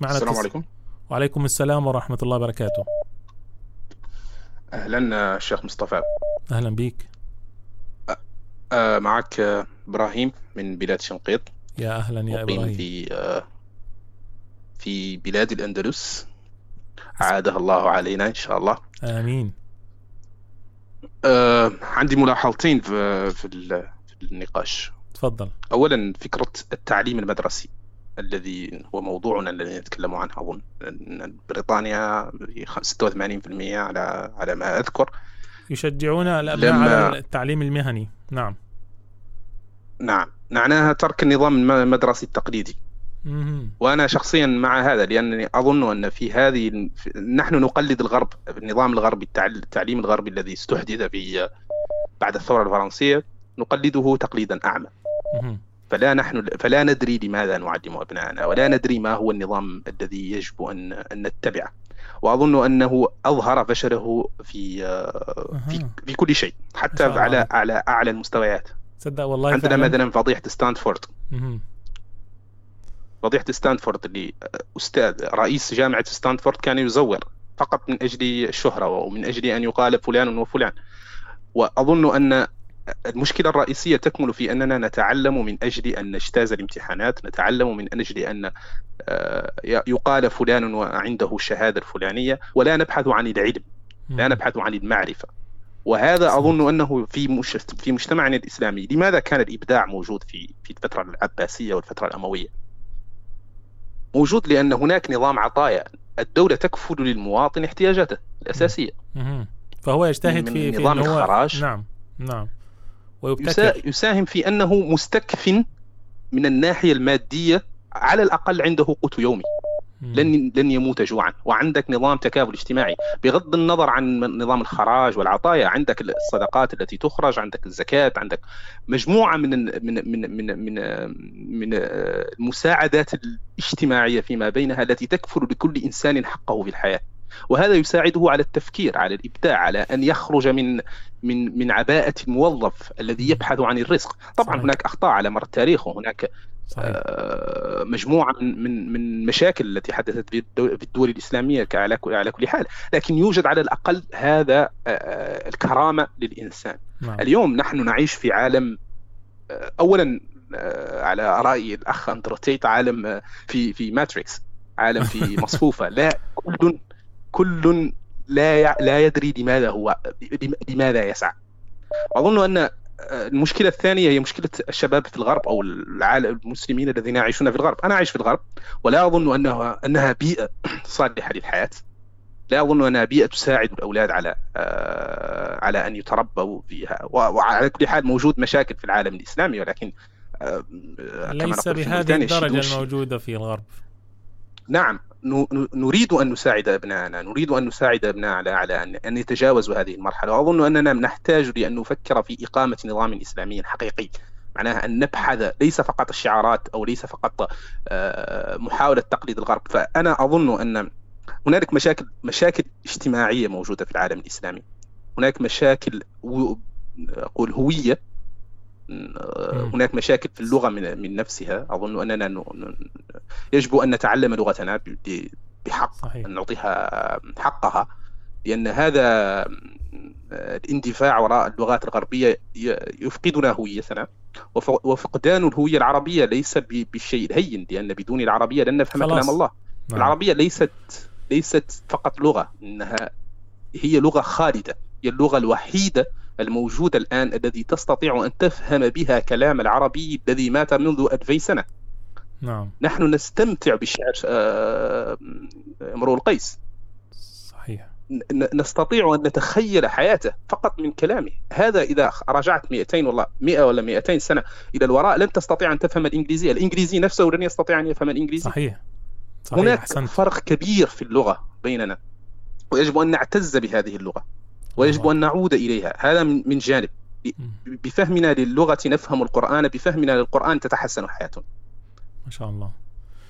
معنا السلام عليكم. وعليكم السلام ورحمة الله وبركاته. أهلا الشيخ مصطفى. أهلا بيك. آه، معك آه، إبراهيم من بلاد شنقيط. يا أهلا يا مقيم إبراهيم. في آه، في بلاد الأندلس. عادها الله علينا إن شاء الله. آمين. آه، عندي ملاحظتين في في النقاش. تفضل. اولا فكرة التعليم المدرسي. الذي هو موضوعنا الذي نتكلم عنه أظن بريطانيا 86% على على ما أذكر. يشجعون الأبناء لما- على التعليم المهني. نعم. نعم. معناها ترك النظام المدرسي التقليدي. وأنا شخصيا مع هذا لأنني أظن أن في هذه نحن نقلد الغرب النظام الغربي التعل- التعليم الغربي الذي استحدث في بعد الثورة الفرنسية نقلده تقليدا مهم. فلا نحن فلا ندري لماذا نعلم أبنائنا ولا ندري ما هو النظام الذي يجب أن أن نتبعه وأظن أنه أظهر فشله في في أها. في كل شيء حتى. على على أعلى المستويات صدق والله عندنا فعلا مثلا فضيحة ستانفورد. فضيحة ستانفورد اللي أستاذ رئيس جامعة ستانفورد كان يزور فقط من أجل الشهرة ومن أجل أن يقال فلان وفلان وأظن أن المشكلة الرئيسية تكمن في أننا نتعلم من أجل أن نجتاز الامتحانات نتعلم من أجل أن آه، يقال فلان وعنده الشهادة الفلانية ولا نبحث عن العلم لا. نبحث عن المعرفة وهذا. أظن أنه في في مجتمعنا الإسلامي لماذا كان الإبداع موجود في في الفترة العباسية والفترة الأموية موجود لأن هناك نظام عطايا الدولة تكفل للمواطن احتياجاته الأساسية. فهو يجتهد في في نظام هو الخراج. نعم نعم ويبتكر. يساهم في أنه مستكف من الناحية المادية على الأقل عنده قوت يومي. لن لن يموت جوعا. وعندك نظام تكافل اجتماعي. بغض النظر عن نظام الخراج والعطايا عندك الصدقات التي تخرج عندك الزكاة عندك مجموعة من من من من من, من المساعدات الاجتماعية فيما بينها التي تكفل لكل إنسان حقه في الحياة. وهذا يساعده على التفكير على الإبداع على أن يخرج من من من عباءة الموظف الذي يبحث عن الرزق. طبعا صحيح. هناك أخطاء على مر التاريخ وهناك صحيح. آه، مجموعة من من من مشاكل التي حدثت في الدو- في الدول الإسلامية على على كل حال، لكن يوجد على الأقل هذا آه، الكرامة للإنسان. نعم. اليوم نحن نعيش في عالم آه، اولا آه، على رأي الأخ اندرو تيت عالم آه، في في ماتريكس عالم في مصفوفة. لا كل كل لا يع- لا يدري لماذا هو لم- لماذا يسعى. اظن أن المشكلة الثانية هي مشكلة الشباب في الغرب أو العالم المسلمين الذين يعيشون في الغرب. أنا أعيش في الغرب ولا أظن أنها أنها بيئة صالحة للحياة. لا أظن أنها بيئة تساعد الأولاد على آه، على أن يتربوا فيها. وعلى كل حال موجود مشاكل في العالم الإسلامي ولكن آه، ليس بهذه الشيء- الموجودة في الغرب. نعم. نريد أن نساعد ابنائنا، نريد أن نساعد ابنائنا على على ان أن يتجاوزوا هذه المرحلة، وأظن أننا نحتاج لأن نفكر في إقامة نظام إسلامي حقيقي، معناها أن نبحث ليس فقط الشعارات أو ليس فقط آه، محاولة تقليد الغرب، فأنا أظن أن هنالك مشاكل مشاكل اجتماعية موجودة في العالم الإسلامي. هناك مشاكل أقول هوية. آه، هناك مشاكل في اللغة من من نفسها. أظن أننا يجب أن نتعلم لغتنا بحق صحيح أن نعطيها حقها لأن هذا الاندفاع وراء اللغات الغربية ي- يفقدنا هويتنا وف- وفقدان الهوية العربية ليس بالشيء الهين لأن بدون العربية لن نفهم خلاص. كلام الله نعم. العربية ليست ليست فقط لغة إنها هي لغة خالدة هي اللغة الوحيدة الموجودة الآن الذي تستطيع أن تفهم بها كلام العربي الذي مات منذ ألفي سنة نعم. نحن نستمتع بشعر آه، امرؤ القيس. صحيح. نستطيع أن نتخيل حياته فقط من كلامه. هذا إذا رجعت 200 والله 100 ولا 200 سنة إلى الوراء لن تستطيع أن تفهم الإنجليزية. الإنجليزي نفسه لن يستطيع أن يفهم الإنجليزي. صحيح. صحيح هناك أحسنت. فرق كبير في اللغة بيننا. ويجب أن نعتز بهذه اللغة. ويجب الله. أن نعود إليها. هذا من جانب. بفهمنا للغة نفهم القرآن. بفهمنا للقرآن تتحسن حياتنا. ما شاء الله.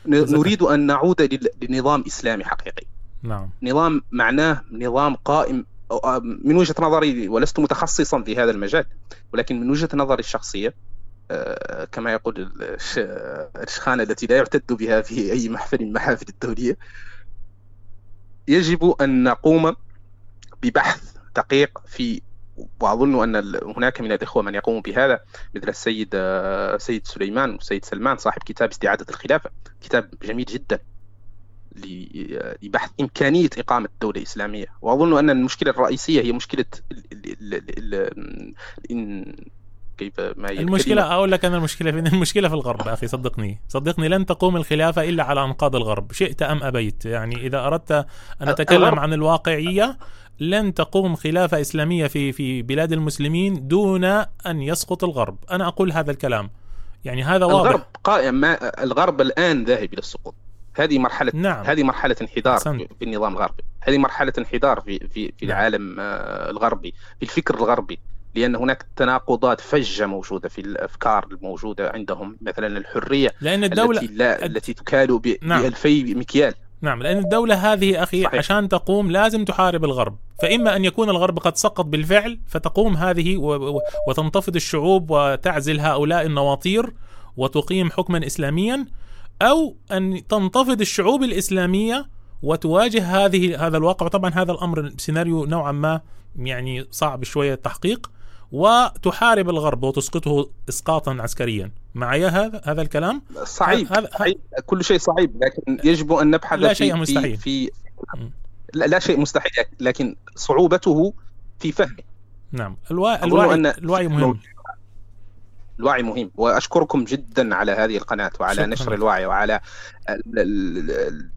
نريد أن نعود لنظام إسلامي حقيقي. نعم. نظام معناه نظام قائم أو- من وجهة نظري ولست متخصصا في هذا المجال ولكن من وجهة نظري الشخصية آه، كما يقول الش- الشخانة التي لا يعتد بها في أي محفل من المحافل الدولية يجب أن نقوم ببحث دقيق في وأظن أن ال- هناك من الإخوة من يقوم بهذا مثل السيد آه، سيد سليمان والسيد سلمان صاحب كتاب استعادة الخلافة. كتاب جميل جدا ل- لبحث إمكانية إقامة دولة إسلامية. وأظن أن المشكلة الرئيسية هي مشكلة ال كيف ما هي المشكلة الكلمة؟ أقول لك أنا المشكلة فين المشكلة في الغرب أخي صدقني. صدقني لن تقوم الخلافة إلا على أنقاض الغرب. شئت أم أبيت. يعني إذا أردت أن أتكلم الغرب- عن الواقعية لن تقوم خلافة إسلامية في في بلاد المسلمين دون أن يسقط الغرب. أنا أقول هذا الكلام. يعني هذا واضح. الغرب قائم ما الغرب الآن ذاهب إلى السقوط. هذه مرحلة نعم. هذه مرحلة انحدار أحسنت. في النظام الغربي. هذه مرحلة انحدار في في في نعم. العالم آه، الغربي في الفكر الغربي. لأن هناك تناقضات فجة موجودة في الأفكار الموجودة عندهم. مثلا الحرية لأن الدولة التي لا التي تكال ب- نعم. بألفي مكيال. نعم لأن الدولة هذه أخي صحيح. عشان تقوم لازم تحارب الغرب فإما أن يكون الغرب قد سقط بالفعل فتقوم هذه. وتنتفض الشعوب وتعزل هؤلاء النواطير وتقيم حكما إسلاميا أو أن تنتفض الشعوب الإسلامية وتواجه هذه هذا الواقع طبعا هذا الأمر سيناريو نوعا ما يعني صعب شوية التحقيق وتحارب الغرب وتسقطه إسقاطا عسكريا معي هذا هذا الكلام صعيب هذا- صعيب كل شيء صعيب لكن يجب أن نبحث لا في شيء مستحيل. في. لا, لا شيء مستحيل لكن صعوبته في فهمه نعم. أظن الوعي أن الوعي مهم الوعي مهم وأشكركم جدا على هذه القناة وعلى شكراً. نشر الوعي وعلى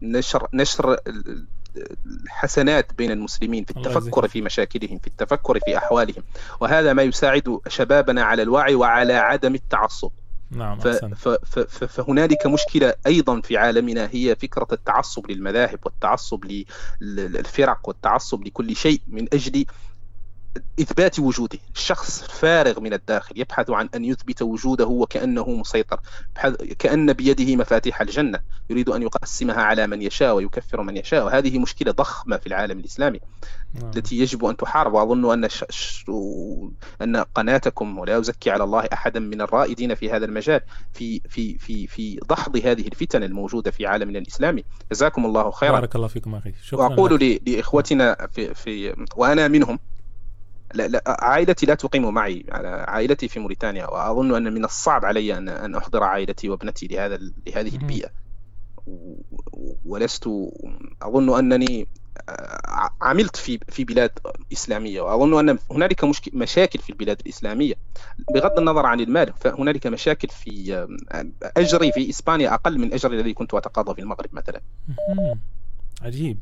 نشر نشر الحسنات بين المسلمين في التفكر. في مشاكلهم في التفكر في أحوالهم. وهذا ما يساعد شبابنا على الوعي وعلى عدم التعصب. نعم فهنالك مشكلة أيضا في عالمنا هي فكرة التعصب للمذاهب والتعصب للفرق والتعصب لكل شيء من أجل إثبات وجوده. الشخص فارغ من الداخل يبحث عن أن يثبت وجوده وكأنه مسيطر كأن بيده مفاتيح الجنة. يريد أن يقسمها على من يشاء ويكفر من يشاء. وهذه مشكلة ضخمة في العالم الإسلامي نعم. التي يجب أن تحارب. وأظن أن ش... ش... أن قناتكم ولا ازكي على الله أحدا من الرائدين في هذا المجال في في في في دحض هذه الفتن الموجودة في عالمنا الإسلامي. جزاكم الله خيرا. بارك الله فيكم أخي. شكرا وأقول. لإخوتنا في في وأنا منهم. لا لا عائلتي لا تقيم معي. عائلتي في موريتانيا وأظن أن من الصعب علي أن أن أحضر عائلتي وابنتي لهذا لهذه. البيئة. ولست أظن أنني آه، عملت في في بلاد إسلامية. وأظن أن هنالك مشك... مشاكل في البلاد الإسلامية. بغض النظر عن المال فهنالك مشاكل في آه، أجري في إسبانيا أقل من أجري الذي كنت أتقاضى في المغرب مثلا. عجيب.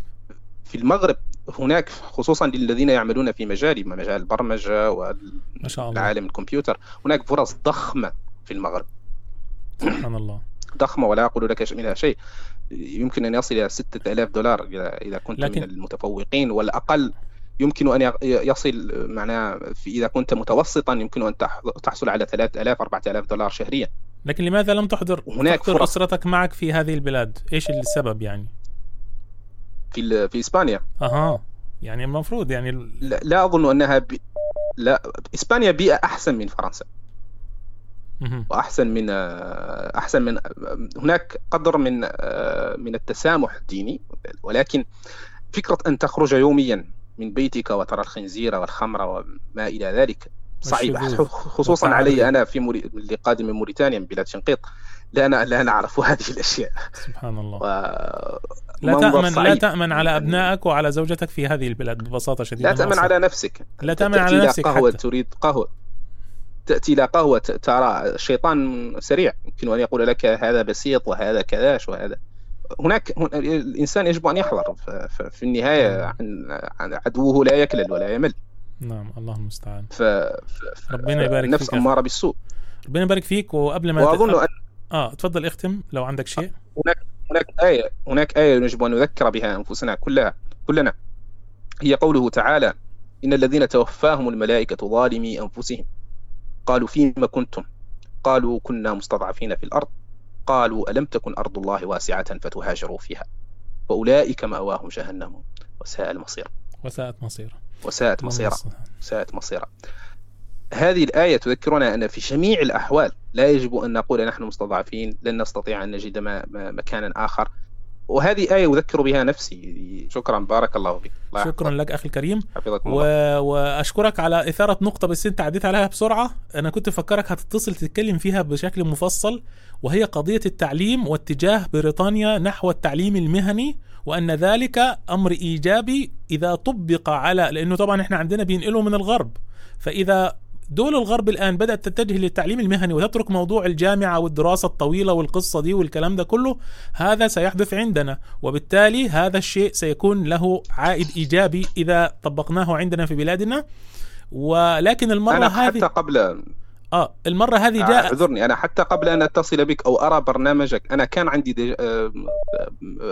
في المغرب هناك خصوصا للذين يعملون في مجالي مجال البرمجة والعالم الكمبيوتر هناك فرص ضخمة في المغرب. سبحان الله. ضخمة ولا أقول لك منها شيء. يمكن أن يصل إلى 6000 دولار إذا كنت لكن- من المتفوقين والأقل يمكن أن يصل معناه في إذا كنت متوسطا يمكن أن تح- تحصل على 3000 4000 دولار شهريا. لكن لماذا لم تحضر؟ هناك تحضر فرص. أسرتك معك في هذه البلاد؟ إيش السبب يعني؟ في في إسبانيا. أها. يعني المفروض يعني ال- لا, لا أظن أنها ب... لا إسبانيا بيئة أحسن من فرنسا. وأحسن من آه، أحسن من هناك قدر من آه، من التسامح الديني. ولكن فكرة أن تخرج يوميا من بيتك وترى الخنزير والخمر وما إلى ذلك صعيبه. خصوصا. علي. أنا في موري... اللي قادم من موريتانيا من بلاد شنقيط لا أنا لا نعرف هذه الأشياء. سبحان الله. و... لا منظر تأمن لا صعيب. تأمن على أبنائك وعلى زوجتك في هذه البلاد ببساطة شديدة. لا تأمن ما على نفسك. لا تأمن تأتي على إلى نفسك قهوة حتى. تريد قهوة. تأتي إلى قهوة ت- ترى الشيطان سريع. يمكن أن يقول لك هذا بسيط وهذا كذاش وهذا. هناك هن- الإنسان يجب أن يحذر في النهاية عن عن عدوه لا يكلل ولا يمل. نعم الله المستعان. ف... ف... ربنا يبارك النفس فيك يا أمارة بالسوء. ربنا يبارك فيك وقبل ما وأظن ت... أن آه تفضل اختم لو عندك شيء. هناك آية هناك آية يجب أن نذكر بها أنفسنا كلها كلنا. هي قوله تعالى إن الذين توفاهم الملائكة ظالمي أنفسهم. قالوا فيما كنتم؟ قالوا كنا مستضعفين في الأرض. قالوا ألم تكن أرض الله واسعة فتهاجروا فيها؟ فأولئك مأواهم جهنم وساء المصير. وساءت مصيره. وساءت صل- ساءت مصيرا هذه الآية تذكرنا أن في جميع الأحوال لا يجب أن نقول نحن مستضعفين لن نستطيع أن نجد ما ما مكانا آخر. وهذه آية أذكر بها نفسي. شكرا. بارك الله فيك. الله شكرا. لك أخي الكريم. حفظكم و... الله. وأشكرك على إثارة نقطة بس أنت عديت عليها بسرعة. أنا كنت فكرك هتتصل تتكلم فيها بشكل مفصل وهي قضية التعليم واتجاه بريطانيا نحو التعليم المهني. وأن ذلك أمر إيجابي إذا طبق على لأنه طبعا إحنا عندنا بينقلوا من الغرب. فإذا دول الغرب الآن بدأت تتجه للتعليم المهني وتترك موضوع الجامعة والدراسة الطويلة والقصة دي والكلام ده كله هذا سيحدث عندنا وبالتالي هذا الشيء سيكون له عائد إيجابي إذا طبقناه عندنا في بلادنا. ولكن المرة أنا حتى هذه قبل آه المرة هذه جاء اعذرني أنا حتى قبل أن أتصل بك أو أرى برنامجك أنا كان عندي دي- آه،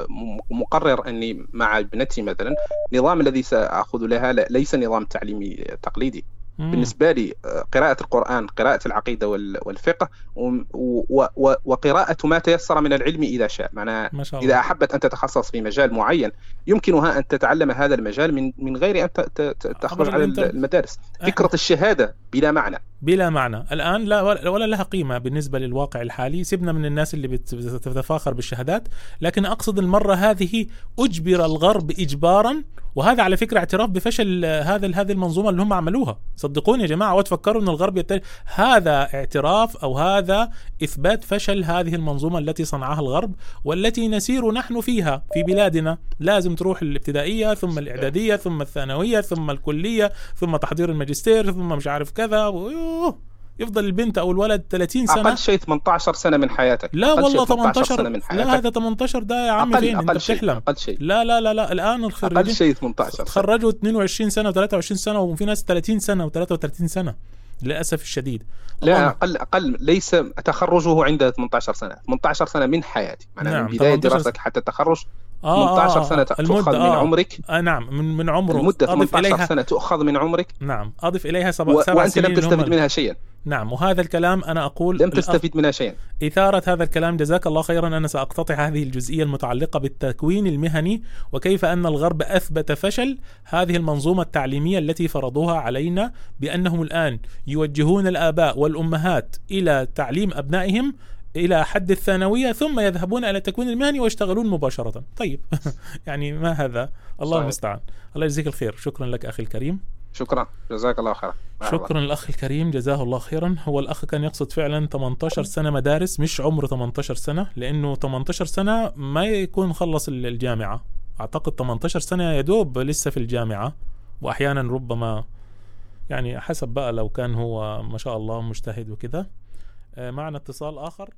م- مقرر أني مع ابنتي مثلا النظام الذي سأخذ لها ليس نظام تعليمي تقليدي. مم. بالنسبة لي آه، قراءة القرآن قراءة العقيدة وال- والفقه وم- و- و- وقراءة ما تيسر من العلم إذا شاء. معناها إذا أحبت أن تتخصص في مجال معين يمكنها أن تتعلم هذا المجال من من غير أن ت- ت- ت- تخرج على. المدارس. فكرة الشهادة بلا معنى. بلا معنى. الآن لا ولا لها قيمة بالنسبة للواقع الحالي. سيبنا من الناس اللي بت- بتتفاخر بالشهادات لكن أقصد المرة هذه أجبر الغرب اجبارا وهذا على فكرة اعتراف بفشل هذا هذه المنظومة اللي هم عملوها. صدقوني يا جماعة وتفكروا إن الغرب يتل... هذا اعتراف أو هذا إثبات فشل هذه المنظومة التي صنعها الغرب والتي نسير نحن فيها في بلادنا. لازم تروح الابتدائية ثم الإعدادية ثم الثانوية ثم الكلية ثم تحضير الماجستير ثم مش عارف كذا يفضل البنت أو الولد 30 سنة؟ أقل شيء 18 سنة من حياتك. لا أقل والله شيء 18 سنة من حياتك. لا هذا 18 ده يا عم أقل فين؟ أنت أقل شيء بتحلم. أقل شيء. لا لا لا لا الآن أقل الخريجين شيء 18 سنة. تخرجوا 22 سنة و23 سنة وفي ناس 30 سنة و33 سنة للأسف الشديد. لا أقل أقل ليس تخرجه عند 18 سنة. 18 سنة من حياتي. معناها نعم، من بداية 18 دراستك حتى التخرج. آه 18 آه، سنة آه، تؤخذ من آه. عمرك. آه نعم من من عمره. المدة أضف 18 إليها. سنة تؤخذ من عمرك؟ نعم أضف إليها سبع, و... سبع وأنت سنين لم تستفد منها شيئا. نعم وهذا الكلام أنا أقول لم تستفيد منها شيئا. إثارة هذا الكلام جزاك الله خيرا أنا سأقتطع هذه الجزئية المتعلقة بالتكوين المهني وكيف أن الغرب أثبت فشل هذه المنظومة التعليمية التي فرضوها علينا بأنهم الآن يوجهون الآباء والأمهات إلى تعليم أبنائهم إلى حد الثانوية ثم يذهبون إلى التكوين المهني ويشتغلون مباشرة. طيب. يعني ما هذا؟ الله. المستعان. الله يجزيك الخير. شكرا لك أخي الكريم. شكرا. جزاك الله خيرا. شكرا للأخ الكريم. جزاه الله خيرا. هو الأخ كان يقصد فعلا 18 سنة مدارس مش عمره 18 سنة لأنه 18 سنة ما يكون خلص ال- الجامعة. أعتقد 18 سنة يا دوب لسه في الجامعة. واحيانا ربما يعني حسب بقى لو كان هو ما شاء الله مجتهد وكذا. آه، معنا اتصال آخر.